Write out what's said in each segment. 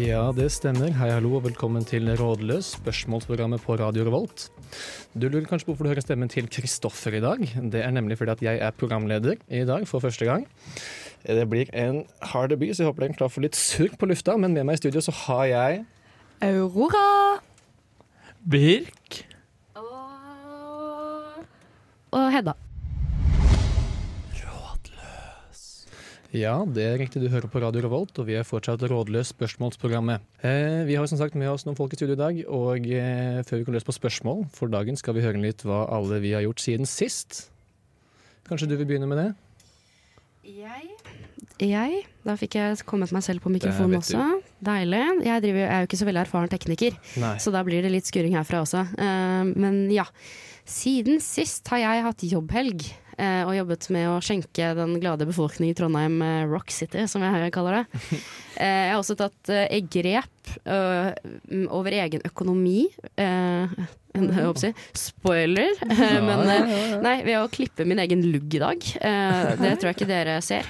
Ja, det stemmer. Hei, hallo, og velkommen til Rådløs, spørsmålsprogrammet på Radio Revolt. Du lurer kanskje på hvorfor du hører stemmen til Kristoffer i dag. Det er nemlig fordi at jeg er programleder i dag for første gang. Det blir en hard debut, så jeg håper dere er klar for litt surr på lufta. Men med meg i studio så har jeg Aurora. Birk. Og Hedda. Ja, det er riktig. Du hører på Radio Revolt, og vi er fortsatt Rådløs spørsmålsprogrammet. Eh, vi har som sagt med oss noen folk i studio i dag, og eh, før vi går løs på spørsmål for dagen, skal vi høre litt hva alle vi har gjort siden sist. Kanskje du vil begynne med det? Jeg? Jeg? Da fikk jeg kommet meg selv på mikrofonen også. Deilig. Jeg, driver, jeg er jo ikke så veldig erfaren tekniker, Nei. så da blir det litt skurring herfra også. Eh, men ja. Siden sist har jeg hatt jobbhelg. Eh, og jobbet med å skjenke den glade befolkning i Trondheim eh, Rock City, som jeg kaller det. Eh, jeg har også tatt grep over egen økonomi. Eh, si. Spoiler. Men nei, ved å klippe min egen lugg i dag. Eh, det tror jeg ikke dere ser.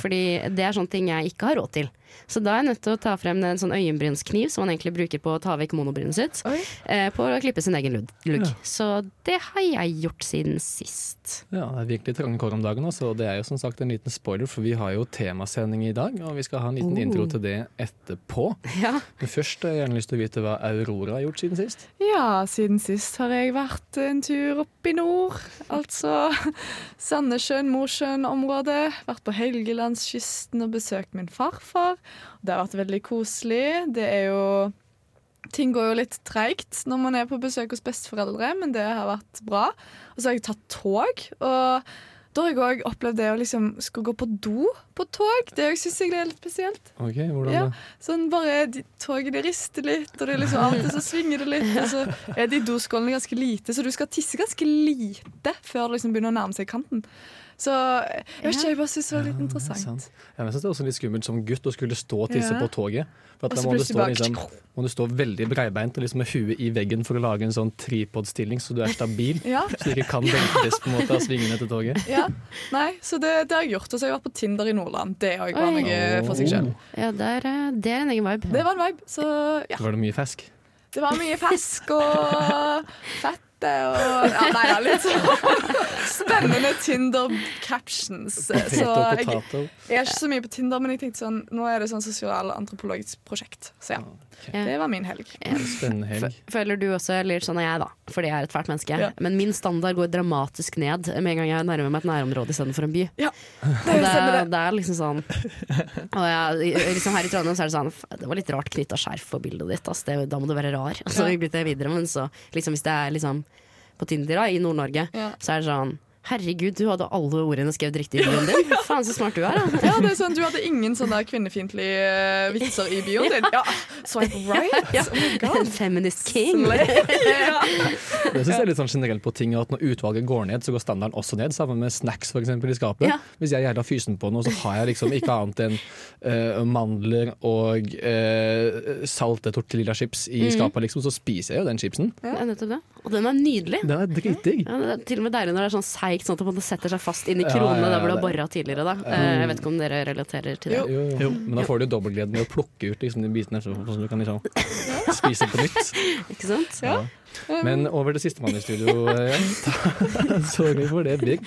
Fordi det er sånne ting jeg ikke har råd til. Så da er jeg nødt til å ta frem en sånn øyenbrynskniv som man egentlig bruker på å ta vekk monobrynet sitt. Eh, på å klippe sin egen lugg. Så det har jeg gjort siden sist. Ja, virkelig trange kår om dagen, også, og det er jo som sagt en liten spoiler, for vi har jo temasending i dag, og vi skal ha en liten Oh. intro til det etterpå. Ja. Men først har jeg gjerne lyst til å vite hva Aurora har gjort siden sist. Ja, siden sist har jeg vært en tur opp i nord. Altså Sandnessjøen-Mosjøen-området. Vært på Helgelandskysten og besøkt min farfar. Det har vært veldig koselig. Det er jo Ting går jo litt treigt når man er på besøk hos besteforeldre, men det har vært bra. Og så har jeg tatt tog. og da har jeg òg opplevd det å liksom skulle gå på do på tog. Det syns jeg er litt spesielt. Ok, hvordan Ja. det? Sånn bare de, Toget de rister litt, og det er liksom alltid så svinger det litt. Og så er de doskålene ganske lite, så du skal tisse ganske lite før det liksom begynner å nærme seg kanten. Så jeg vet ikke, jeg bare syns det var litt er interessant. sant. Ja, men jeg synes det er også litt skummelt som gutt å skulle stå og tisse Ja. på toget. For at da må du, stå, bare- liksom, må du stå veldig breibeint og liksom med huet i veggen for å lage en sånn tripodstilling så du er stabil. Ja, Så du ikke kan veltes på en måte av svingene til toget. ja. Nei, så det, det har jeg gjort. Og så har jeg vært på Tinder i Nordland. Det har jeg vært for seg sjøl. Ja, det er, eh, det er en egen vibe. Det var en vibe. Så ja. Var det mye fisk? Det var mye fisk og fette og ja, Nei, ja, litt sånn spennende Tinder-captions. Så jeg, jeg er ikke så mye på Tinder, men jeg tenkte sånn nå er det sånn sosialantropologisk prosjekt. Så ja, det var min helg. Spennende helg. Føler du også, litt sånn er jeg da, fordi jeg er et fælt menneske. Ja. Men min standard går dramatisk ned med en gang jeg nærmer meg et nærområde istedenfor en by. Ja, det det, det. er liksom sånn Og jeg, liksom Her i Trondheim så er det sånn Det var litt rart knytta skjerf på bildet ditt. Ass. Det, da må du være rar. Så Ja. gikk det videre. Men så, liksom, hvis det er liksom på Tinder da, i Nord-Norge, Ja. så er det sånn Herregud, du hadde alle ordene skrevet riktig i bioen din. Faen, så smart du er, da. Ja, det er sånn, Du hadde ingen sånne der kvinnefiendtlige vitser i bioen din? Ja, Swipe right? Ja. Oh my god. Feminist king. ja. Det synes jeg er litt sånn generelt på ting at Når utvalget går ned, så går standarden også ned. Sammen med snacks for eksempel, i skapet. Ja. Hvis jeg er jævla fysen på noe, så har jeg liksom ikke annet enn uh, mandler og uh, salte tortillachips i skapet, liksom. Så spiser jeg jo den chipsen. Er nettopp det. Og den er nydelig. Den er dritdigg. Ja, det er til og med deilig når det er sånn seigt, sånn at det setter seg fast inn i Ja, kronene ja, ja, der hvor du har det- bora tidligere. Da. Eh, Jeg vet ikke om dere relaterer til det. Jo. Jo, jo. Men da får du dobbeltgleden med å plukke ut liksom, de bitene, så, at du kan liksom spise på nytt. Ikke sant? Ja. Men over til sistemann i studio. Så Ja. Sorry for det, Birk.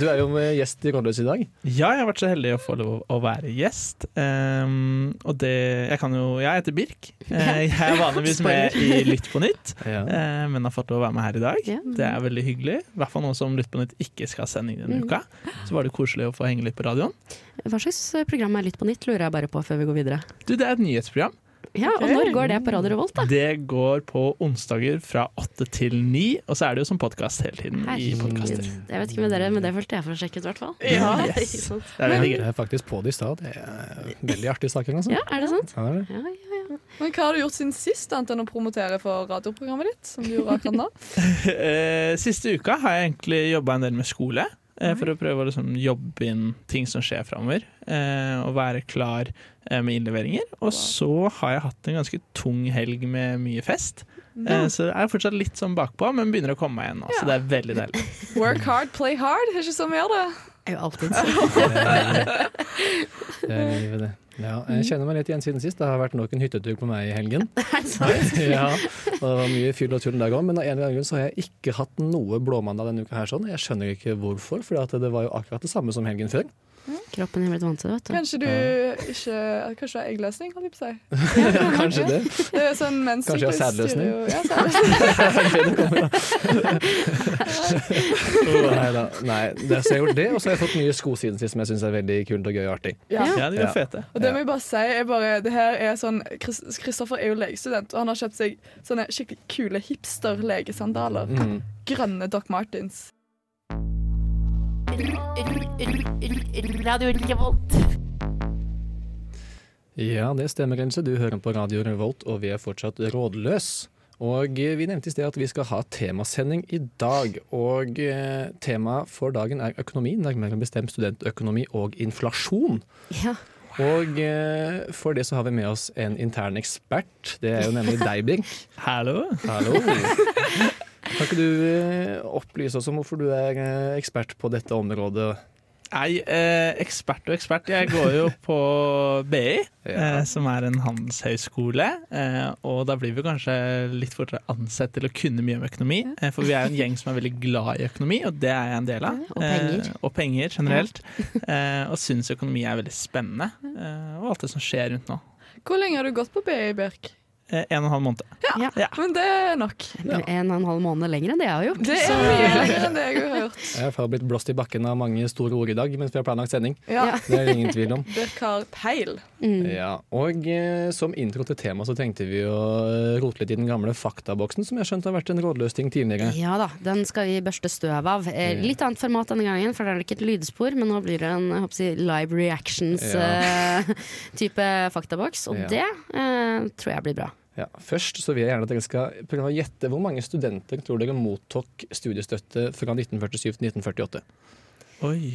Du er jo med gjest i Rådløs i dag. Ja, jeg har vært så heldig å få lov å være gjest. Um, og det Jeg kan jo Jeg heter Birk. Eh, jeg er vanligvis med i Lytt på nytt, Ja. eh, men har fått lov å være med her i dag. Det er veldig hyggelig. I hvert fall nå som Lytt på nytt ikke skal ha sending denne Mm. uka. Så var det koselig å få henge litt på radioen. Hva slags eh, program er Lytt på nytt, lurer jeg bare på før vi går videre. Du, det er et nyhetsprogram. Ja, Og når går det på Radio Revolt, da? Det går på onsdager fra åtte til ni, og så er det jo som podkast hele tiden. i podcaster. Jeg vet ikke med dere, men det følte jeg for å sjekke ut, i hvert fall. Ja. Yes. Det er er faktisk på det i stad. Det er veldig artige saker. Altså. Ja, er det sant? Ja, det er det. Ja, ja, ja. Men hva har du gjort siden sist, annet enn å promotere for radioprogrammet ditt? Som du gjorde akkurat nå? Eh, Siste uka har jeg egentlig jobba en del med skole. Eh, for å prøve å liksom jobbe inn ting som skjer framover. Eh, og være klar eh, med innleveringer. Og så har jeg hatt en ganske tung helg med mye fest. Eh, så jeg er fortsatt litt sånn bakpå, men begynner å komme meg igjen nå. Så det er veldig deilig. Work hard, play hard. Det er ikke sånn vi gjør det. Det er jo alltid sånn. Det er livet, det. Ja, jeg kjenner meg litt igjen siden sist. Det har vært nok en hyttetur på meg i helgen. Ja, og det var mye fyll og tull der òg, men av en eller annen grunn så har jeg ikke hatt noe blåmandag denne uka her. sånn. Jeg skjønner ikke hvorfor, for det var jo akkurat det samme som helgen før. Kroppen er blitt vant til det, vet du. Kanskje du ikke Kanskje du har eggløsning, holdt jeg på å si. Kanskje det. Det er sånn Kanskje jeg har sædløsning? Ja, sædløsning. Nei, da. Nei, det, så jeg har gjort det, og så har jeg fått nye sko siden sist som jeg syns er veldig kult og gøy og artig. Ja. Ja, de er fete. Og det må jeg bare si er bare, det her er sånn Kristoffer er jo legestudent, og han har kjøpt seg sånne skikkelig kule hipster-legesandaler. Mm. Grønne Doc Martens. Ja, det stemmer, Rense. Du hører på Radio Revolt, og vi er fortsatt rådløse. Og eh, vi nevnte i sted at vi skal ha temasending i dag. Og eh, temaet for dagen er økonomi, nærmere bestemt studentøkonomi og inflasjon. Ja. Og eh, for det så har vi med oss en intern ekspert. Det er jo nemlig deg, Birk. Hallo. Hallo. Kan ikke du eh, opplyse oss om hvorfor du er eh, ekspert på dette området? Nei, eh, ekspert og ekspert. Jeg går jo på BI, Ja. eh, som er en handelshøyskole. Eh, og da blir vi kanskje litt fortere ansett til å kunne mye om økonomi. Eh, for vi er jo en gjeng som er veldig glad i økonomi, og det er jeg en del av. Og penger. Eh, og penger generelt. eh, og syns økonomi er veldig spennende. Eh, og alt det som skjer rundt nå. Hvor lenge har du gått på BI, Birk? Eh, en og en halv måned. Men det er nok. En og en halv måned lenger enn det jeg har gjort. Det er mye lenger enn det jeg har hørt. Jeg har blitt blåst i bakken av mange store ord i dag mens vi har planlagt sending. Ja, Ja. Det er ingen tvil om. Birk har peil. Mm. Ja, og eh, som intro til temaet så tenkte vi å eh, rote litt i den gamle faktaboksen, som jeg har skjønt har vært en rådløs ting tidligere. Ja da, den skal vi børste støv av. Eh, litt annet format denne gangen, for det er ikke et lydspor, men nå blir det en jeg håper si, live reactions-type faktaboks. Og Ja. det eh, tror jeg blir bra. Ja, først så vil jeg gjerne at dere skal prøve å gjette hvor mange studenter tror dere mottok studiestøtte fra 1947 til 1948. Oi.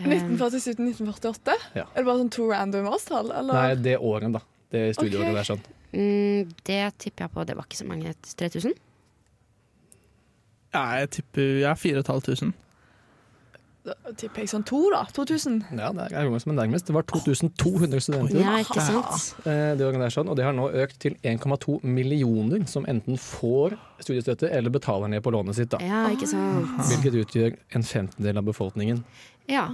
Eh, 1947 til 1948? Ja. Er det bare sånn to random årstall? Eller? Nei, det året, da. Det studieåret okay. der sånn. mm, det tipper jeg på. Det var ikke så mange. 3000? Ja, jeg tipper ja, 4500. Da tipper jeg sånn to, da. 2000. Ja, det er rommet som er nærmest. Det var 2200 studenter Ja, ikke sant? eh, det sånn, og det har nå økt til 1,2 millioner som enten får studiestøtte eller betaler ned på lånet sitt. da. Ja, ikke sant. Hvilket utgjør en femtedel av befolkningen. Ja.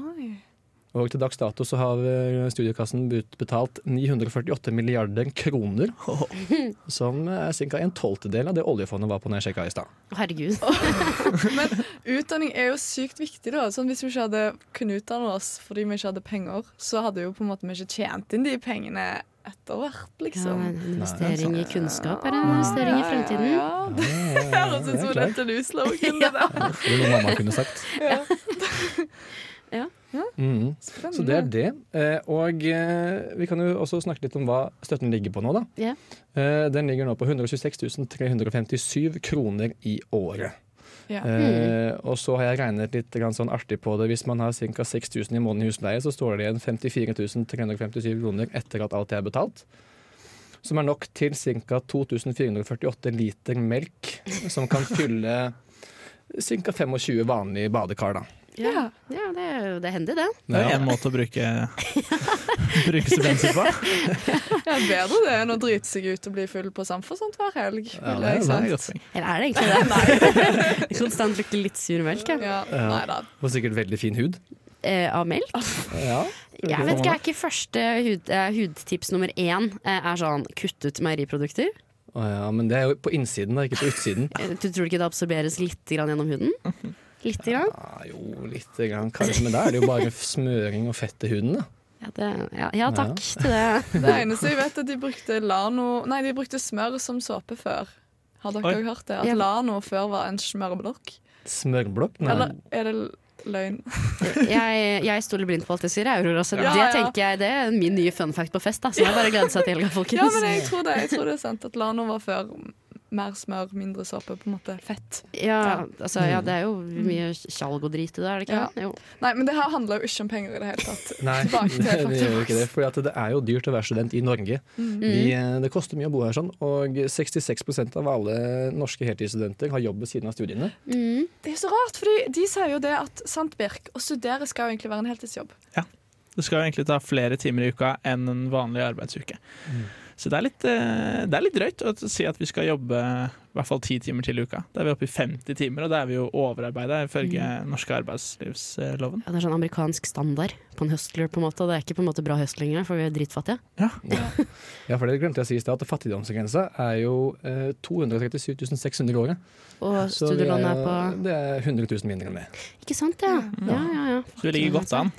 Og til dags dato så har eh, studiekassen utbetalt 948 milliarder kroner. Som er ca. en tolvtedel av det oljefondet var på når jeg sjekka i stad. Herregud. Men utdanning er jo sykt viktig, da. Sånn, hvis vi ikke hadde kunnet utdanne oss fordi vi ikke hadde penger, så hadde jo på en måte vi ikke tjent inn de pengene etter hvert, Ja, liksom. en investering i kunnskap er en investering i fremtiden. Ja, det høres ut som det dette der. Det er noe mamma kunne sagt. Ja. Mm. Så det er det. Eh, og eh, vi kan jo også snakke litt om hva støtten ligger på nå, da. Ja. Eh, den ligger nå på 126 357 kroner i året. Ja. Eh, og så har jeg regnet litt grann sånn artig på det. Hvis man har ca. 6000 i måneden i husleie, så står det igjen 54 357 kroner etter at alt er betalt. Som er nok til ca. 2448 liter melk, som kan fylle ca. 25 vanlige badekar. da. Ja. Ja, det er jo det hender, det. Det er Ja. én måte å bruke, bruke studenter på. ja, bedre det enn å drite seg ut og bli full på Samfunnsont hver helg. Ja, det er Det er godt. Eller er det egentlig det? Nei. Konstant lukter litt sur melk, ja. Ja, Ja. nei da. Og sikkert veldig fin hud. Eh, av melk? Ja. Jeg vet ikke, er ikke første hud, eh, hudtips nummer én eh, er sånn kutt ut meieriprodukter? Å ja, men det er jo på innsiden, da, ikke på utsiden. Eh, Du tror ikke det absorberes litt grann gjennom huden? Litt grann? Ja, jo, lite grann kanskje, men da er det jo bare smøring og fett i huden, da. Ja, det, ja, ja takk til det. Det eneste jeg vet, er at de brukte Lano Nei, de brukte smør som såpe før. Har dere òg hørt det? At Lano før var en smørblokk? Smørblokk? Nei. Eller er det løgn? Jeg, jeg stoler blindt på alt jeg sier, jeg, Aurora. Så Ja, det ja. tenker jeg det er min nye fun fact på fest. Da. Så jeg bare gleder seg til helga, folkens. Ja, men jeg tror det, jeg tror det er sant at Lano var før mer smør, mindre såpe, på en måte fett. Ja, Ja. altså, ja, det er jo mye tjalg og drit i det, er det ikke? Ja. Jo. Nei, men det her handler jo ikke om penger i det hele tatt. Nei, til det, det gjør jo ikke det. For det er jo dyrt å være student i Norge. Mm. Vi, eh, det koster mye å bo her sånn, og 66% av alle norske heltidsstudenter har jobb ved siden av studiene. Mm. Det er så rart, for de sier jo det at sant, Birk, å studere skal jo egentlig være en heltidsjobb. Ja. Det skal jo egentlig ta flere timer i uka enn en vanlig arbeidsuke. Mm. Så det er, litt, eh, det er litt drøyt å si at vi skal jobbe i hvert fall ti timer til i uka. Da er vi oppe i 50 timer, og da er vi jo overarbeida ifølge norske arbeidslivsloven. Ja, det er sånn amerikansk standard på en hustler, på en måte. og Det er ikke på en måte bra hustling engang, for vi er dritfattige. Ja, Ja, for det glemte jeg å si i stad, at fattigdomsgrensa er jo eh, 237 600 i året. Og Så studielånet er på Det er 100 000 mindre enn det. Ikke sant, ja. Ja, ja, ja. så vi ligger godt an.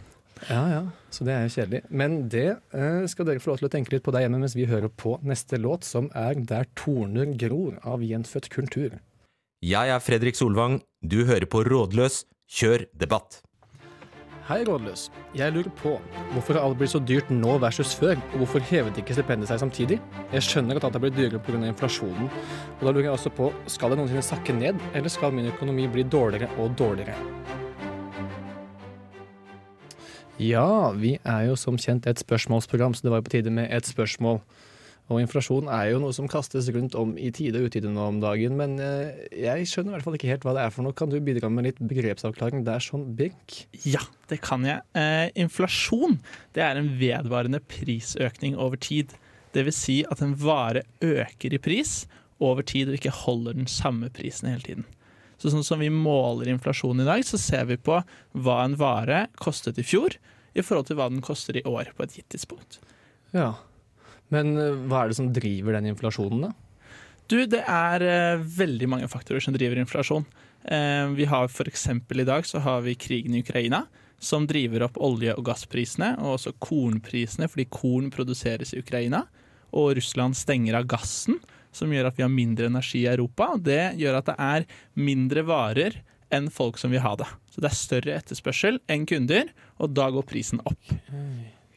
Ja, ja, så det er jo kjedelig. Men det eh, skal dere få lov til å tenke litt på der hjemme mens vi hører på neste låt, som er 'Der torner gror' av Gjenfødt kultur. Jeg er Fredrik Solvang. Du hører på Rådløs. Kjør debatt. Hei, Rådløs. Jeg lurer på hvorfor har alt blitt så dyrt nå versus før, og hvorfor hevet ikke stipendet seg samtidig? Jeg skjønner at alt har blitt dyrere pga. inflasjonen, og da lurer jeg også på skal det noensinne sakke ned, eller skal min økonomi bli dårligere og dårligere? Ja, vi er jo som kjent et spørsmålsprogram, så det var jo på tide med et spørsmål. Og inflasjon er jo noe som kastes rundt om i tide og utide nå om dagen, men eh, jeg skjønner i hvert fall ikke helt hva det er for noe. Kan du bidra med litt begrepsavklaring der, sånn Birk? Ja, det kan jeg. Eh, inflasjon det er en vedvarende prisøkning over tid. Det vil si at en vare øker i pris over tid og ikke holder den samme prisen hele tiden. Så sånn som vi måler inflasjon i dag, så ser vi på hva en vare kostet i fjor i forhold til hva den koster i år på et gitt tidspunkt. Ja. Men eh, hva er det som driver den inflasjonen, da? Du, det er uh, veldig mange faktorer som driver inflasjon. Uh, vi har f.eks. i dag så har vi krigen i Ukraina, som driver opp olje- og gassprisene, og også kornprisene, fordi korn produseres i Ukraina. Og Russland stenger av gassen, som gjør at vi har mindre energi i Europa. og Det gjør at det er mindre varer enn folk som vil ha det. Så det er større etterspørsel enn kunder, og da går prisen opp.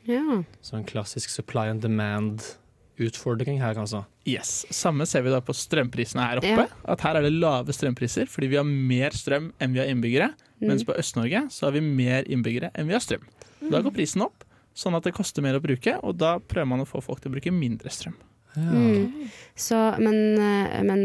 ja. Så en klassisk supply and demand-utfordring her, altså. Yes, Samme ser vi da på strømprisene her oppe. Ja. At her er det lave strømpriser fordi vi har mer strøm enn vi har innbyggere. Mens på Øst-Norge så har vi mer innbyggere enn vi har strøm. Da går prisen opp, sånn at det koster mer å bruke, og da prøver man å få folk til å bruke mindre strøm. Mm. Så, men, eh, men?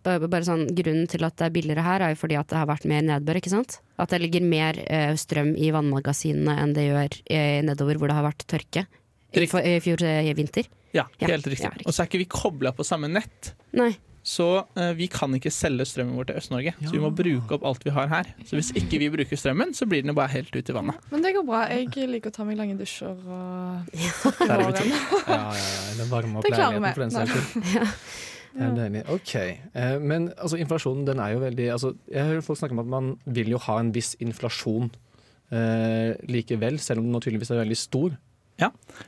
Bare, sånn, grunnen til at det er billigere her, er jo fordi at det har vært mer nedbør. ikke sant? At det ligger mer eh, strøm i vannmagasinene enn det gjør eh, nedover hvor det har vært tørke. I, I fjor eh, vinter. Ja, Ja, helt riktig. ja, riktig. Og så er ikke vi kobla på samme nett. Nei. Så eh, vi kan ikke selge strømmen vår til Øst-Norge. Så vi må bruke opp alt vi har her. Så hvis ikke vi bruker strømmen, så blir den bare helt ut i vannet. Men det går bra. Jeg liker å ta meg lange dusjer og Der er vi to. Ja, ja, ja. Det varmer opp leiligheten for den saks skyld. Det er deilig. OK. Eh, men altså, inflasjonen, den er jo veldig altså, Jeg hører folk snakke om at man vil jo ha en viss inflasjon eh, likevel, selv om den tydeligvis er veldig stor.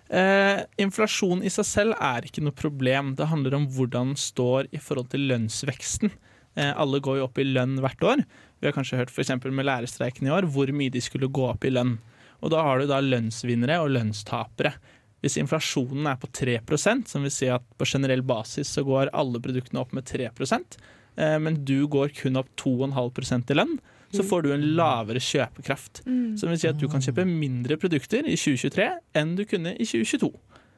Eh, inflasjon i seg selv er ikke noe problem. Det handler om hvordan den står i forhold til lønnsveksten. Eh, alle går jo opp i lønn hvert år. Vi har kanskje hørt eksempel med lærerstreiken i år hvor mye de skulle gå opp i lønn. Og da har du da lønnsvinnere og lønnstapere. Hvis inflasjonen er på 3% som vil si at på generell basis så går alle produktene opp med 3 eh, men du går kun opp 2,5% i lønn, så får du en lavere kjøpekraft. Mm. Som vil si at du kan kjøpe mindre produkter i 2023 enn du kunne i 2022.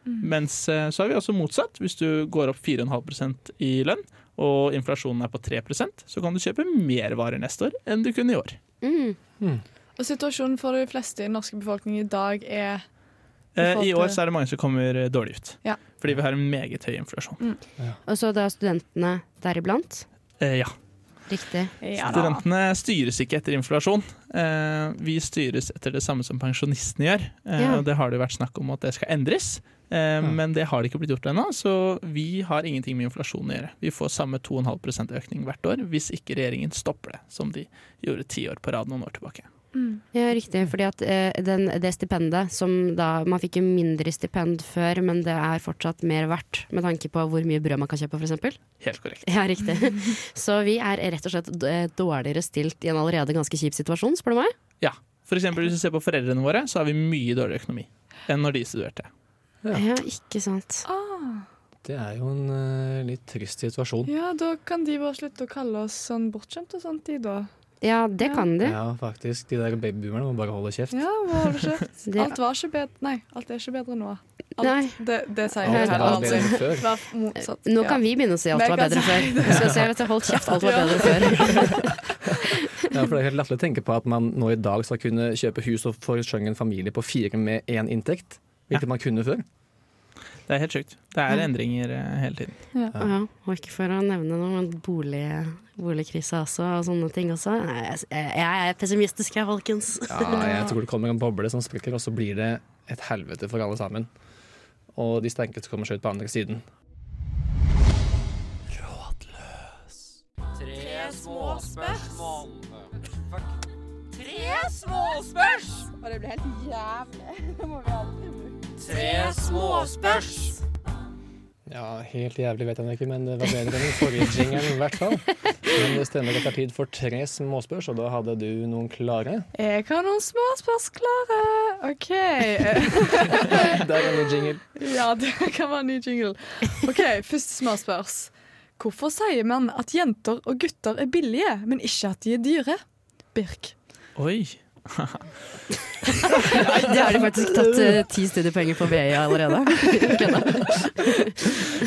Mens eh, så har vi også motsatt. Hvis du går opp 4,5% i lønn, og inflasjonen er på 3% så kan du kjøpe mer varer neste år enn du kunne i år. Mm. Og situasjonen for de fleste i den norske befolkning i dag er Eh, I år så er det mange som kommer eh, dårlig ut. Ja. Fordi vi har en meget høy inflasjon. Og så da studentene deriblant. Eh, ja. Riktig. Ja. Studentene styres ikke etter inflasjon. Eh, vi styres etter det samme som pensjonistene gjør. Eh, Ja. og Det har det vært snakk om at det skal endres, eh, men det har det ikke blitt gjort ennå. Så vi har ingenting med inflasjon å gjøre. Vi får samme 2,5% økning hvert år hvis ikke regjeringen stopper det, som de gjorde ti år på rad noen år tilbake. Ja, riktig. Fordi at eh, den, det stipendet som da Man fikk jo mindre stipend før, men det er fortsatt mer verdt med tanke på hvor mye brød man kan kjøpe, f.eks. Helt korrekt. Ja, riktig. Så vi er rett og slett eh, dårligere stilt i en allerede ganske kjip situasjon, spør du meg. Ja. For eksempel hvis du ser på foreldrene våre, så har vi mye dårligere økonomi enn når de studerte. Ja. Ja, ikke sant. Ah. Det er jo en uh, litt trist situasjon. Ja, da kan de bare slutte å kalle oss sånn bortskjemte og sånt, de da. Ja, det Ja. kan du. Ja, faktisk. De der babyboomerne må bare holde kjeft. Ja, må holde kjeft. Alt var ikke bedre Nei, alt er ikke bedre nå. Alt, Nei. Det, det sier Alt var aldri. bedre enn før. Vær motsatt. Nå Ja. kan vi begynne å si alt var bedre før. Vi skal si at Hold kjeft, alt var bedre før. Ja, for Det er helt latterlig å tenke på at man nå i dag skal kunne kjøpe hus og forsørge en familie på fire med én inntekt. Hvilket man kunne før. Det er helt sjukt. Det er endringer eh, hele tiden. Ja, og ikke for å nevne noe, men bolig, boligkrisa også, og sånne ting også. Jeg, jeg er pessimistisk her, folkens. Ja, jeg tror det kommer en boble som sprekker, og så blir det et helvete for alle sammen. Og de stenkeste kommer seg ut på andre siden. Rådløs. Tre små spørsmål. Tre små spørsmål! Og det blir helt jævlig. Det må vi aldri bruke. Tre småspørs. Ja, helt jævlig vet jeg ikke, men det var bedre enn den forrige jingeren i hvert fall. Men det stemmer at det er tid for tre småspørs, og da hadde du noen klare. Jeg har noen småspørs klare. OK. Der er en ny jingle. ja, det kan være en ny jingle. OK, første småspørs. Hvorfor sier man at jenter og gutter er billige, men ikke at de er dyre? Birk. Oi. Det har de faktisk tatt uh, ti studiepenger på BI allerede.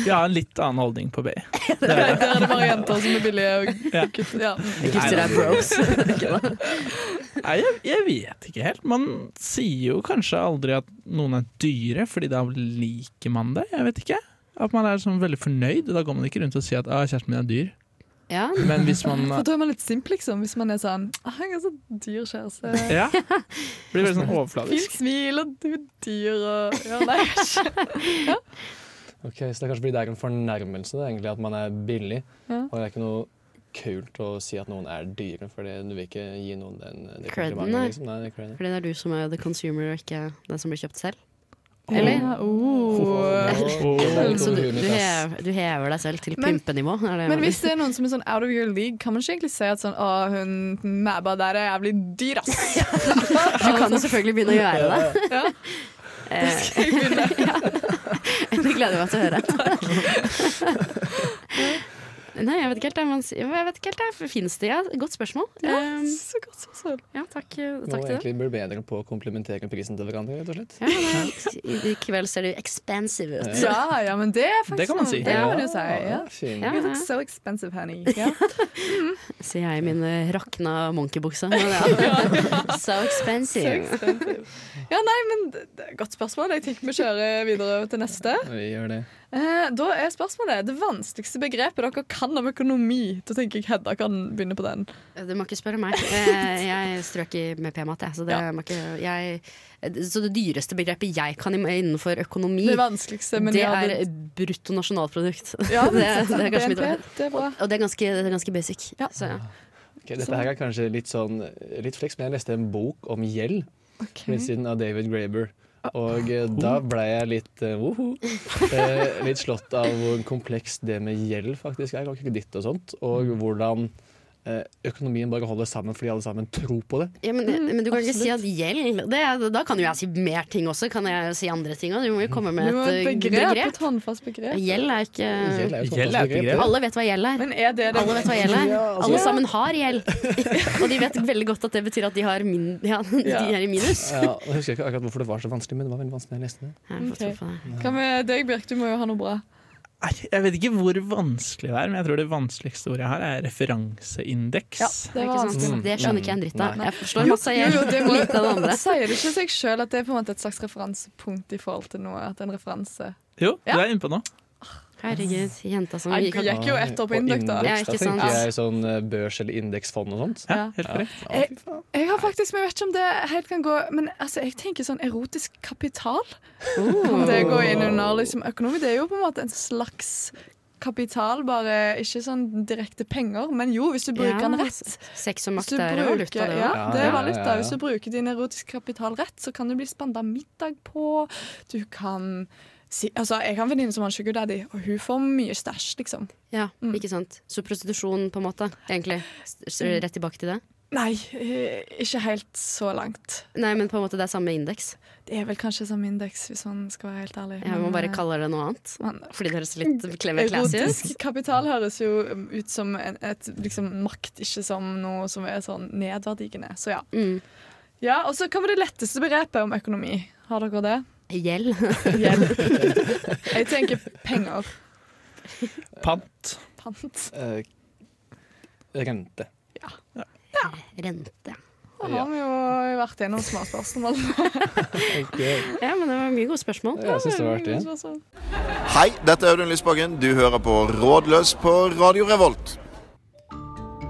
Vi har en litt annen holdning på BI. Der er det bare jenter som er billige og Ja. gutter. Ja. Gutter er bros. Nei, jeg, jeg vet ikke helt. Man sier jo kanskje aldri at noen er dyre, fordi da liker man det. Jeg vet ikke. At man er sånn veldig fornøyd. Da går man ikke rundt og sier at ah, 'kjæresten min er dyr'. Ja, Men hvis man For da er man litt simp, liksom. Hvis man er sånn «Ah, 'Jeg er så dyr kjæreste'. Ja. Blir veldig sånn overfladisk. Fint smil, og du er dyr og Ja, nei, ja. Ok, Så det er kanskje fordi det er en fornærmelse det, egentlig, at man er billig. Ja. Og det er ikke noe kult å si at noen er dyre, for du vil ikke gi noen den, den, den komplimentet. Liksom. Nei, det Creden. fordi det er du som er the consumer, og ikke den som blir kjøpt selv. Eller? Så du, hever, du hever deg selv til pimpenivå? Det jeg Men hvis det er noen som er sånn out of your league, kan man ikke egentlig si at sånn Å, hun Mæba der er jævlig dyr, ass. Du kan jo selvfølgelig begynne å gjøre det. Ja. Eh, ja. Det gleder jeg meg til å høre. Nei, jeg vet ikke helt. man Jeg vet ikke helt det. Fins det? Ja, godt spørsmål. Ja, Um, så godt spørsmål. ja, takk, Må takk til det. egentlig bli bedre på å komplementere prisen til hverandre, rett og slett. Ja, men, I i kveld ser du expensive ut. Ja, ja, men det er faktisk Det kan man si. Det kan man jo si. Ja. Ja. You look so expensive, honey. Ja. Sier jeg i min eh, rakna monkeybukse. Men ja. So So expensive. expensive. Ja, nei, men det det er et godt spørsmål. Jeg tenker vi kjører videre til neste. Vi gjør det. Eh, da er spørsmålet det vanskeligste begrepet dere kan om økonomi. Da tenker jeg Hedda kan begynne på den. Du må ikke spørre meg. Eh, Jeg strøk i med P-mat, jeg. Så det, Ja. må ikke, jeg. så det dyreste begrepet jeg kan innenfor økonomi, Det vanskeligste, men det er er bruttonasjonalprodukt. Ja, det, det er kanskje mitt bra. Og det er ganske, det er ganske basic. Ja. Så, ja. Okay, dette her er kanskje litt sånn litt fleks, men jeg leste en bok om gjeld okay. ved siden av David Graeber. Og eh, da ble jeg litt uh, woho, eh, litt slått av hvor komplekst det med gjeld faktisk er, og kreditt og sånt. Og hvordan eh, økonomien bare holder sammen fordi alle sammen tror på det. Ja, men, men du kan ikke si at gjeld det, er- Da kan jo jeg si mer ting også. Kan jeg si andre ting òg? Du må jo komme med et eh, et begrep, begrep. et håndfast begrep. Gjeld er ikke Gjeld er jo et er begrep. Alle vet hva gjeld er. Men er det det Alle vet hva gjeld er. Ja, altså- Alle sammen har gjeld. Og de vet veldig godt at det betyr at de, har min, ja, de er i minus. Ja, jeg husker ikke akkurat hvorfor det var så vanskelig, men det var veldig vanskelig å lese det. Hva med deg, Birk? Du må jo ha noe bra. Jeg vet ikke hvor vanskelig det er, men jeg tror det vanskeligste ordet jeg har, er referanseindeks. Ja, det? Mm. Det skjønner ikke jeg en dritt av. Jeg forstår masse Jo, jo, det må- lite av det andre. Sier det ikke seg sjøl at det er på en måte et slags referansepunkt i forhold til noe? At det er en referanse Jo, Ja. du er inne på noe. Herregud, jenta som Jeg gikk jo ett år på Og da. Ja, ikke da sant? tenker jeg sånn eh, børs- eller indeksfond og sånt. Ja, helt korrekt. Ja, Jeg. Jeg har faktisk, men jeg vet ikke om det helt kan gå Men altså, jeg tenker sånn erotisk kapital. Oh. Kan det gå inn under liksom, økonomi? Det er jo på en måte en slags kapital, bare ikke sånn direkte penger. Men jo, hvis du bruker den rett. Sex og makt er valuta, det ja, det er valuta. ja, ja. Hvis du bruker din erotiske kapital rett, så kan du bli spanda middag på. Du kan si, altså, Jeg har en venninne som har sugar daddy, og hun får mye stæsj, liksom. Ja, Mm. ikke sant. Så prostitusjon, på en måte. Egentlig. S- Rett tilbake til det. Nei, eh, ikke helt så langt. Nei, men på en måte det er samme indeks. Det er vel kanskje samme indeks, hvis man skal være helt ærlig. Jeg må bare kaller kalle det noe annet. man- Fordi det høres litt classy ut. Erotisk kapital høres jo ut som en, et liksom, makt, ikke som noe som er sånn nedverdigende. Så ja. Mm. ja og så hva var det letteste begrepet om økonomi? Har dere det? Gjeld. Gjeld. Jeg tenker penger. Pant. Pant. Uh, rente. Rente. Da har vi jo vært gjennom småspørsmål. Ok. Ja, men det var mye gode spørsmål. Ja, Jeg synes det var artig. Hei, dette er Audun Lysbakken. Du hører på Rådløs på Radio Revolt.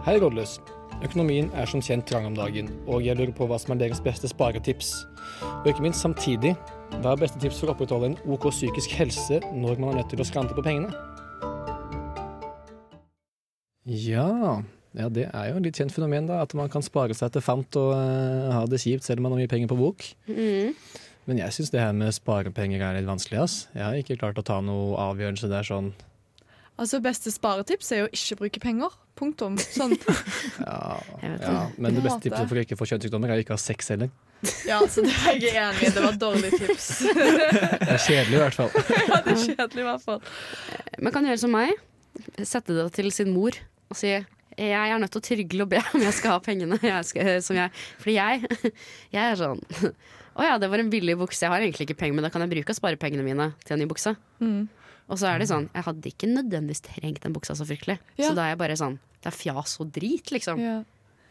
Hei, Rådløs. Økonomien er som kjent trang om dagen, og jeg lurer på hva som er deres beste sparetips. Og ikke minst samtidig, hva er beste tips for å opprettholde en OK psykisk helse når man er nødt til å skrante på pengene? Ja, ja det er jo et litt kjent fenomen, da. At man kan spare seg til fant og uh, ha det kjipt selv om man har mye penger på bok. Mm. Men jeg syns det her med sparepenger er litt vanskelig, ass. Jeg har ikke klart å ta noe avgjørelse der sånn Altså Beste sparetips er jo ikke bruke penger. Punktum. Sånn. Ja, ja. Men det beste tipset for å ikke få kjønnssykdommer er å ikke ha sex heller. Ja, så det er jeg enig i. Det var et dårlig tips. Det er kjedelig i hvert fall. ja, det er kjedelig i hvert fall. Man kan gjøre som meg. Sette det til sin mor og si jeg er nødt til å trygle og be om jeg skal ha pengene. Jeg skal, som jeg, fordi jeg, jeg er sånn Å ja, det var en billig bukse. Jeg har egentlig ikke penger, men da kan jeg bruke og spare pengene mine til en ny bukse. Mm. Og så er det sånn Jeg hadde ikke nødvendigvis trengt den buksa så fryktelig. Ja. Så da er jeg bare sånn Det er fjas og drit, liksom. Ja.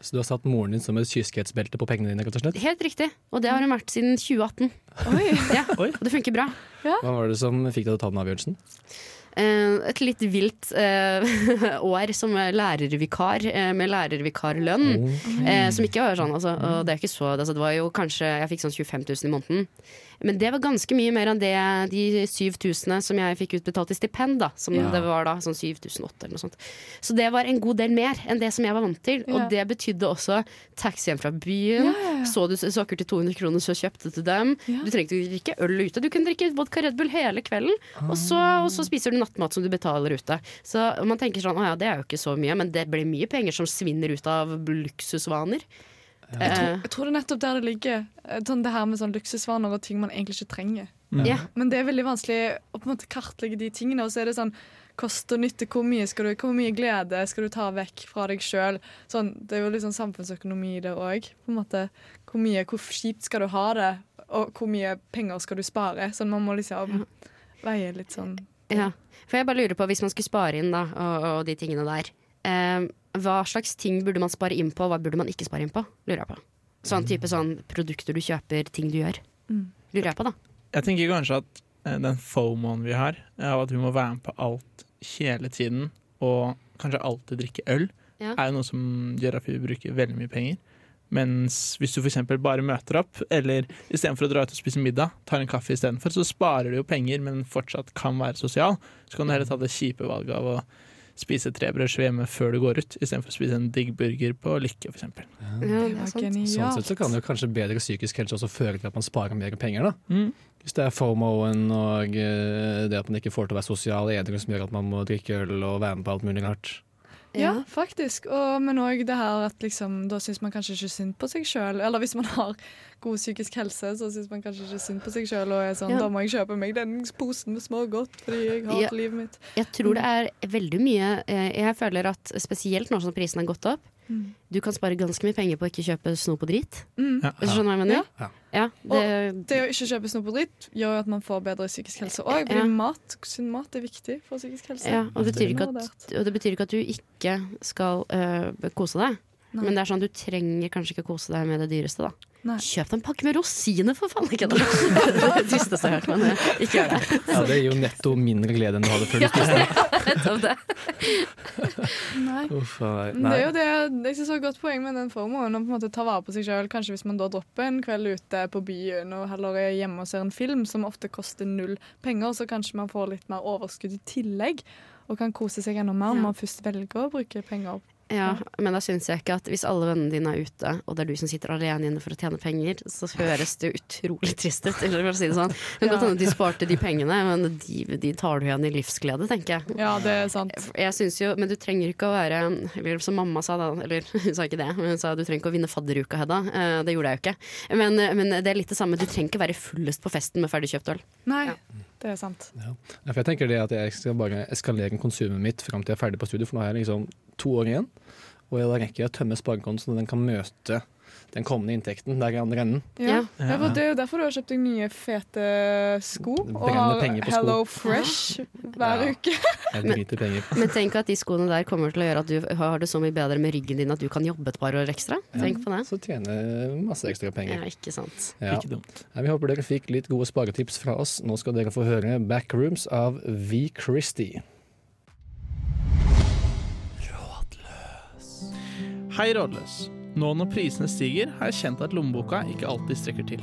Så du har satt moren din som et kyskhetsbelte på pengene dine, slett? Helt riktig. Og det har hun vært siden 2018. Oi. Ja, Oi. Og det funker bra. Hva var det som fikk deg til å ta den avgjørelsen? Eh, et litt vilt eh, år som lærervikar, eh, med lærervikarlønn. Eh, som ikke var sånn, altså, det er ikke så altså, Det var jo kanskje Jeg fikk sånn 25 000 i måneden. Men det var ganske mye mer enn det de 7000 som jeg fikk utbetalt i stipend. da Som Ja. det var da, sånn 7008 eller noe sånt. Så det var en god del mer enn det som jeg var vant til. Ja. Og det betydde også taxi hjem fra byen. Ja. Så du sokker til 200 kroner, så kjøpte du dem. Du trengte ikke ikke øl ute, du kunne drikke vodka Red Bull hele kvelden. Og, så, og så spiser du nattmat som du betaler ute. Så man tenker sånn, å ja, det er jo ikke så mye, men det blir mye penger som svinner ut av luksusvaner. Jeg, tror, Eh, jeg tror det er nettopp der det ligger. Eh, Sånn det her med sånn luksusvaner og ting man egentlig ikke trenger. ja. Men det er veldig vanskelig å på en måte kartlegge de tingene. Og så er det sånn kost og nytte. Hvor mye, skal du, hvor mye glede skal du ta vekk fra deg sjøl? Sånn, det er jo litt sånn samfunnsøkonomi i det òg. Hvor mye, hvor kjipt skal du ha det, og hvor mye penger skal du spare? Sånn man må liksom veie litt sånn. ja. For jeg bare lurer på, hvis man skulle spare inn da, og, og de tingene der, eh, hva slags ting burde man spare inn på, og hva burde man ikke spare inn på? Lurer jeg på. Sånn type sånn produkter du kjøper, ting du gjør. Mm. Lurer jeg på, da. Jeg tenker kanskje at eh, den fomoen vi har, av at vi må være med på alt hele tiden, og kanskje alltid drikke øl, Ja. er jo noe som gjør at vi bruker veldig mye penger. Mens hvis du f.eks. bare møter opp, eller istedenfor å dra ut og spise middag, tar en kaffe istedenfor, så sparer du jo penger, men fortsatt kan være sosial. Så kan du heller ta det kjipe valget av å spise tre brødskiver hjemme før du går ut, istedenfor å spise en digg burger på Lykke, f.eks. Ja, Det det genialt. Sånn sett så kan jo kanskje bedre psykisk helse også føre til at man sparer mer penger, da. Mm. Hvis det er fomoen og eh, det at man ikke får til å være sosial edru som gjør at man må drikke øl og være med på alt mulig rart. Ja, faktisk. Og, men òg det her at liksom, da syns man kanskje ikke synd på seg sjøl. Eller hvis man har god psykisk helse, så syns man kanskje ikke synd på seg sjøl og er sånn Ja. Da må jeg kjøpe meg den posen med smågodt fordi jeg har Ja. livet mitt. Jeg tror det er veldig mye eh, Jeg føler at spesielt nå som prisen har gått opp, Mm. du kan spare ganske mye penger på å ikke kjøpe snop og drit. Mm. Ja. Skjønner hva jeg mener? Ja. Ja, det, Det å ikke kjøpe snop og drit gjør at man får bedre psykisk helse òg. Ja. Mat, sunn mat er viktig for psykisk helse. ja, og, det betyr ikke at, og det betyr ikke at du ikke skal øh, kose deg. Nei. Men det er sånn du trenger kanskje ikke kose deg med det dyreste, da. Nei. Kjøp deg en pakke med rosiner, for faen! Ikke det tristeste jeg har hørt, men øh, ikke gjør det. Ja, det gir jo netto mindre glede enn du hadde før du spiste. Nettopp det. Nei. Uff, nei. Det er jo det jeg synes er et godt poeng med den formoen. Å på en måte ta vare på seg sjøl. Kanskje hvis man da dropper en kveld ute på byen og heller er hjemme og ser en film som ofte koster null penger, så kanskje man får litt mer overskudd i tillegg. Og kan kose seg enda mer Ja. man først velger å bruke penger Ja, men da syns jeg ikke at hvis alle vennene dine er ute, og det er du som sitter alene inne for å tjene penger, så høres det utrolig trist ut. Eller for å si det sånn. Det kan godt hende de sparte de pengene, men de, de tar du igjen i livsglede, tenker jeg. Ja, det er sant. Jeg synes jo, Men du trenger ikke å være Eller som mamma sa da, eller hun sa ikke det, men hun sa du trenger ikke å vinne fadderuka, Hedda. Eh, Det gjorde jeg jo ikke. Men, men det er litt det samme, du trenger ikke være fullest på festen med ferdigkjøpt øl. Nei, det er sant. Ja, for jeg tenker det at jeg skal bare eskalere konsumet mitt fram til jeg er ferdig på studiet, for nå har jeg liksom to år igjen. Og da rekker jeg å tømme sparekontoen så den kan møte den kommende inntekten der i andre enden. Ja. Ja. Ja, det er jo derfor du har kjøpt deg nye, fete sko. Og har sko. Hello Fresh hver Ja. uke. men. Men tenk at de skoene der kommer til å gjøre at du har det så mye bedre med ryggen din at du kan jobbe et par år ekstra. Tenk på det. Så tjener masse ekstra Ja, penger. ikke sant. Ja. Ikke dumt. Vi håper dere fikk litt gode sparetips fra oss. Nå skal dere få høre Backrooms av V. Christie. Hei, rådløs. Nå når prisene stiger, har jeg kjent at lommeboka ikke alltid strekker til.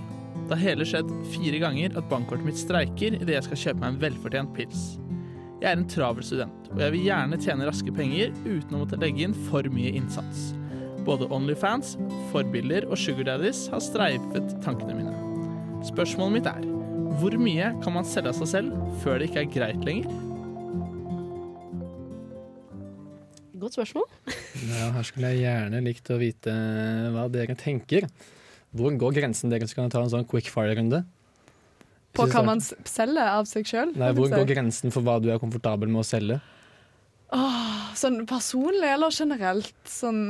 Det har hele skjedd fire ganger at bankkortet mitt streiker idet jeg skal kjøpe meg en velfortjent pils. Jeg er en travel student, og jeg vil gjerne tjene raske penger uten å måtte legge inn for mye innsats. Både Onlyfans, forbilder og Sugar Daddies har streifet tankene mine. Spørsmålet mitt er hvor mye kan man selge av seg selv før det ikke er greit lenger? Godt spørsmål. Ja, her skulle jeg gjerne likt å vite hva dere tenker. Hvor går grensen deres? Kan ta en sånn quick fire-runde? På hva man selger av seg sjøl. Nei, Hvor går grensen for hva du er komfortabel med å selge? Sånn personlig eller generelt? Sånn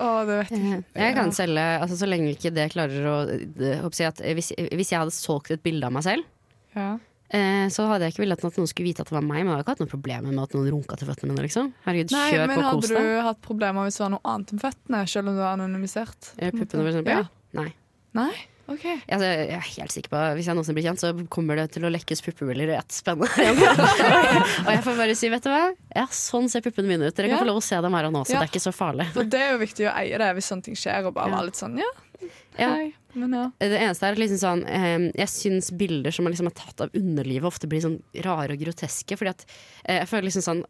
Å, det vet jeg ikke. Jeg kan selge, altså så lenge ikke det klarer å det, håper jeg at hvis, hvis jeg hadde solgt et bilde av meg selv, Ja. Eh, så hadde jeg ikke villet at noen skulle vite at det var meg. Men jeg hadde ikke hatt noen problemer med at noen runka til føttene mine. Liksom. Herregud, Nei, kjør men på hadde kos du hatt problemer hvis det var noe annet enn føttene, selv om du var anonymisert? Eh, Puppene, for eksempel? Ja. Nei. Nei? OK. Altså, jeg er helt sikker på Hvis jeg noensinne blir kjent, så kommer det til å lekkes puppebilder rett spennende. og jeg får bare si, vet du hva? Ja, sånn ser puppene mine ut. Dere kan Ja. få lov å se dem her og nå, så Ja. det er ikke så farlig. For det er jo viktig å eie det hvis sånne ting skjer, og bare være litt sånn ja, Ja. hei, men ja. Det eneste er at liksom sånn eh, Jeg syns bilder som liksom er tatt av underlivet, ofte blir sånn rare og groteske. Fordi at eh, jeg føler liksom sånn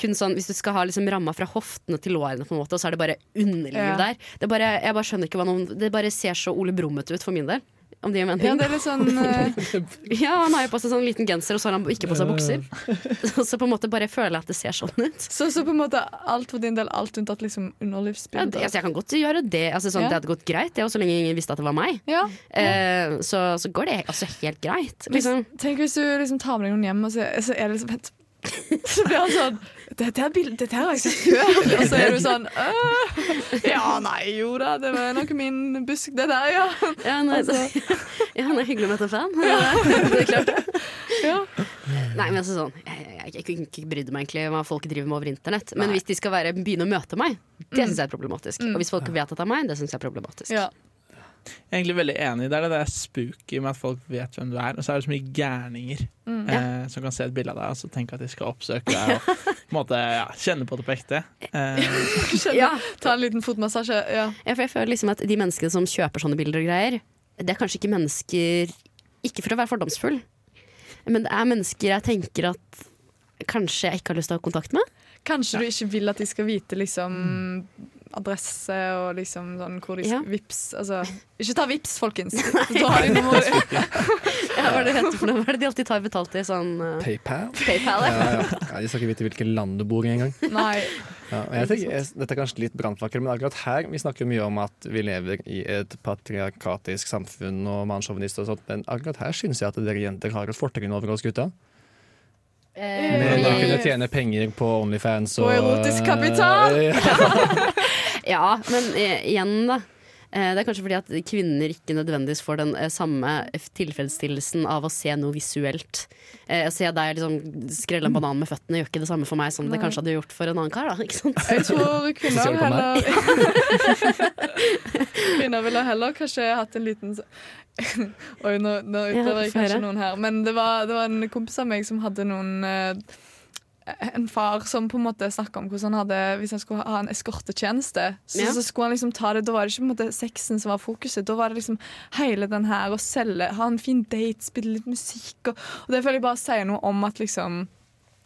kun sånn, Hvis du skal ha liksom ramma fra hoftene til lårene, på en måte, og så er det bare underliv Ja. der. Det, bare, jeg bare skjønner ikke hva noen Det bare ser så Ole Brummete ut for min del. Om det gir mening. ja, det er litt sånn eh, Ja, han har jo på seg sånn liten genser, og så har han ikke på seg bukser. Så på en måte bare føler jeg at det ser sånn ut. så, så på en måte alt for din del, alt unntatt liksom Ja, det, altså, jeg kan godt gjøre det. Altså, sånn, Ja. Det hadde gått greit, det, så lenge ingen visste at det var meg. ja. Eh, så, så går det altså helt greit. Liksom. Tenk hvis du liksom tar med deg noen hjem, og så, så er det liksom vent. Så blir han sånn Dette her, bildet, dette her har jeg sett før. Og så er du sånn «Øh, Ja, nei, jo da, det var nok min busk, det der, ja. Ja, nei, Altså. ja, han er hyggelig å møte fan. fan. det er klart. ja. Nei, men altså sånn Jeg, jeg, jeg kunne ikke brydd meg egentlig hva folk driver med over internett. Men hvis de skal være, begynne å møte meg, det syns jeg er problematisk. Og hvis folk vet at det er meg, det syns jeg er problematisk. ja. Jeg er egentlig veldig enig. Det er det der spooky med at folk vet hvem du er. Og så er det så mye gærninger eh, som kan se et bilde av deg og så tenke at de skal oppsøke deg og på en måte, ja, kjenne på det på ekte. Eh, Ja. Ta en liten fotmassasje. Ja. Ja, for jeg føler liksom at de menneskene som kjøper sånne bilder og greier, det er kanskje ikke mennesker Ikke for å være fordomsfull, men det er mennesker jeg tenker at kanskje jeg ikke har lyst til å ha kontakt med. Kanskje du ikke vil at de skal vite liksom adresse og liksom sånn hvor de Ja. vips Altså, ikke ta vips, folkens! Da har de noe Ja, hva er det det for? Hva er det de alltid tar betalt i? Sånn uh, PayPal? PayPal? Ja, Ja. ja. Ja, de skal ikke vite hvilket land du bor i engang. Nei. Ja, dette er kanskje litt brannfakkel, men akkurat her Vi snakker mye om at vi lever i et patriarkatisk samfunn og mannssjåvinist og sånt, men akkurat her syns jeg at dere jenter har et fortrinn over oss gutta. Med å kunne tjene penger på Onlyfans og På erotisk kapital! Ja. Ja, men eh, igjen, da. Eh, det er kanskje fordi at kvinner ikke nødvendigvis får den eh, samme tilfredsstillelsen av å se noe visuelt. Eh, å se deg liksom skrelle en banan med føttene gjør ikke det samme for meg som det kanskje hadde gjort for en annen kar. Da, ikke sant? Jeg tror kvinner heller Kvinner ville heller kanskje hatt en liten Oi, nå, nå utøver jeg kanskje noen her. Men det var, det var en kompis av meg som hadde noen En far som på en måte snakka om hvordan han hadde Hvis han skulle ha en eskortetjeneste, så, Ja. så skulle han liksom ta det Da var det ikke på en måte sexen som var fokuset. Da var det liksom hele den her å selge, ha en fin date, spille litt musikk. Og, og det føler jeg bare sier noe om at liksom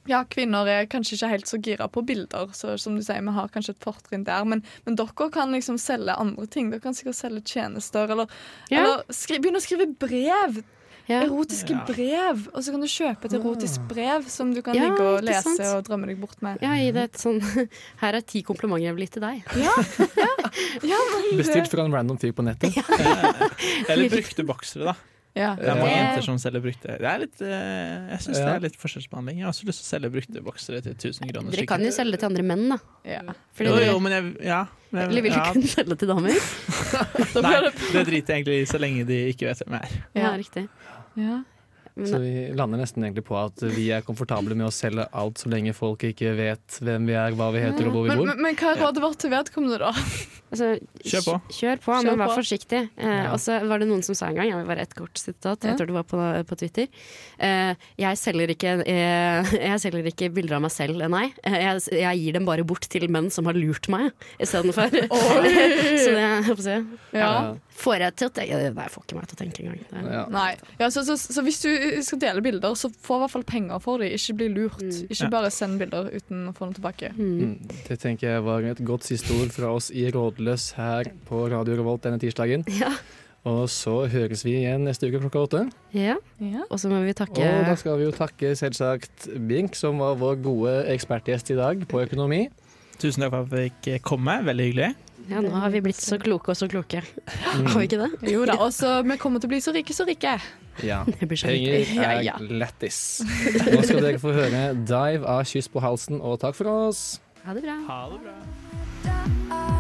ja, kvinner er kanskje ikke helt så gira på bilder, så som du sier, vi har kanskje et fortrinn der. Men, men dere kan liksom selge andre ting. Dere kan sikkert selge tjenester, eller, Ja. eller skri, begynne å skrive brev. Ja. Erotiske Ja. brev. Og så kan du kjøpe et erotisk brev som du kan Ja, ligge og lese sant? og drømme deg bort med. Ja, gi det et sånn Her er ti komplimenter jeg vil gi til deg. Ja, men Bestilt fra en random fyr på nettet. Eller brukte boksere, da. Ja. Det er mange jenter som selger brukte. Det er litt, eh, jeg syns det er litt forskjellsbehandling. Jeg har også lyst til å selge brukte boksere til 1000 kroner Dere kan jo selge det til andre menn, da. Ja. Fordi Jo, jo, men jeg Ja. Men, eller vil du ja. selge selge til damer? Nei, det driter jeg egentlig i så lenge de ikke vet hvem jeg er. Ja, Ja. riktig. Ja. Så vi lander nesten egentlig på at vi er komfortable med å selge alt så lenge folk ikke vet hvem vi er, hva vi heter og hvor vi Men, bor. men, men hva er rådet vårt til vedkommende, da? Altså, Kjør på. Kjør på, Kjør men vær på. forsiktig. Eh, Ja. Og så var det noen som sa en gang, jeg vil bare et kort sitat, Ja. jeg tror det var på, på Twitter. Eh, jeg, selger ikke, eh, jeg selger ikke bilder av meg selv, nei. Eh, Jeg, jeg gir dem bare bort til menn som har lurt meg, istedenfor. så det jeg håper å si, Ja. får jeg til å tenke Nei, jeg får ikke meg til å tenke engang. Ja. Nei. Ja, så, så, så hvis du skal dele bilder, så få i hvert fall penger for dem. Ikke bli lurt. Mm. Ikke bare send bilder uten å få noe tilbake. Mm. Mm, Det tenker jeg var et godt siste ord fra oss i Rådløs her på Radio Revolt denne tirsdagen. Ja. Og så høres vi igjen neste uke klokka åtte. ja. Ja. Og så må vi takke Og da skal vi jo takke selvsagt Bink, som var vår gode ekspertgjest i dag på økonomi. Tusen takk for at vi fikk komme. Veldig hyggelig. Ja, nå har vi blitt så kloke og så kloke. Har vi ikke det? Jo da. Og så vi kommer til å bli så rike, så rike. Ja. Det blir så Penger er ja. lættis. Nå skal dere få høre Dive av Kyss på halsen, og takk for oss. Ha det bra. Ha det bra.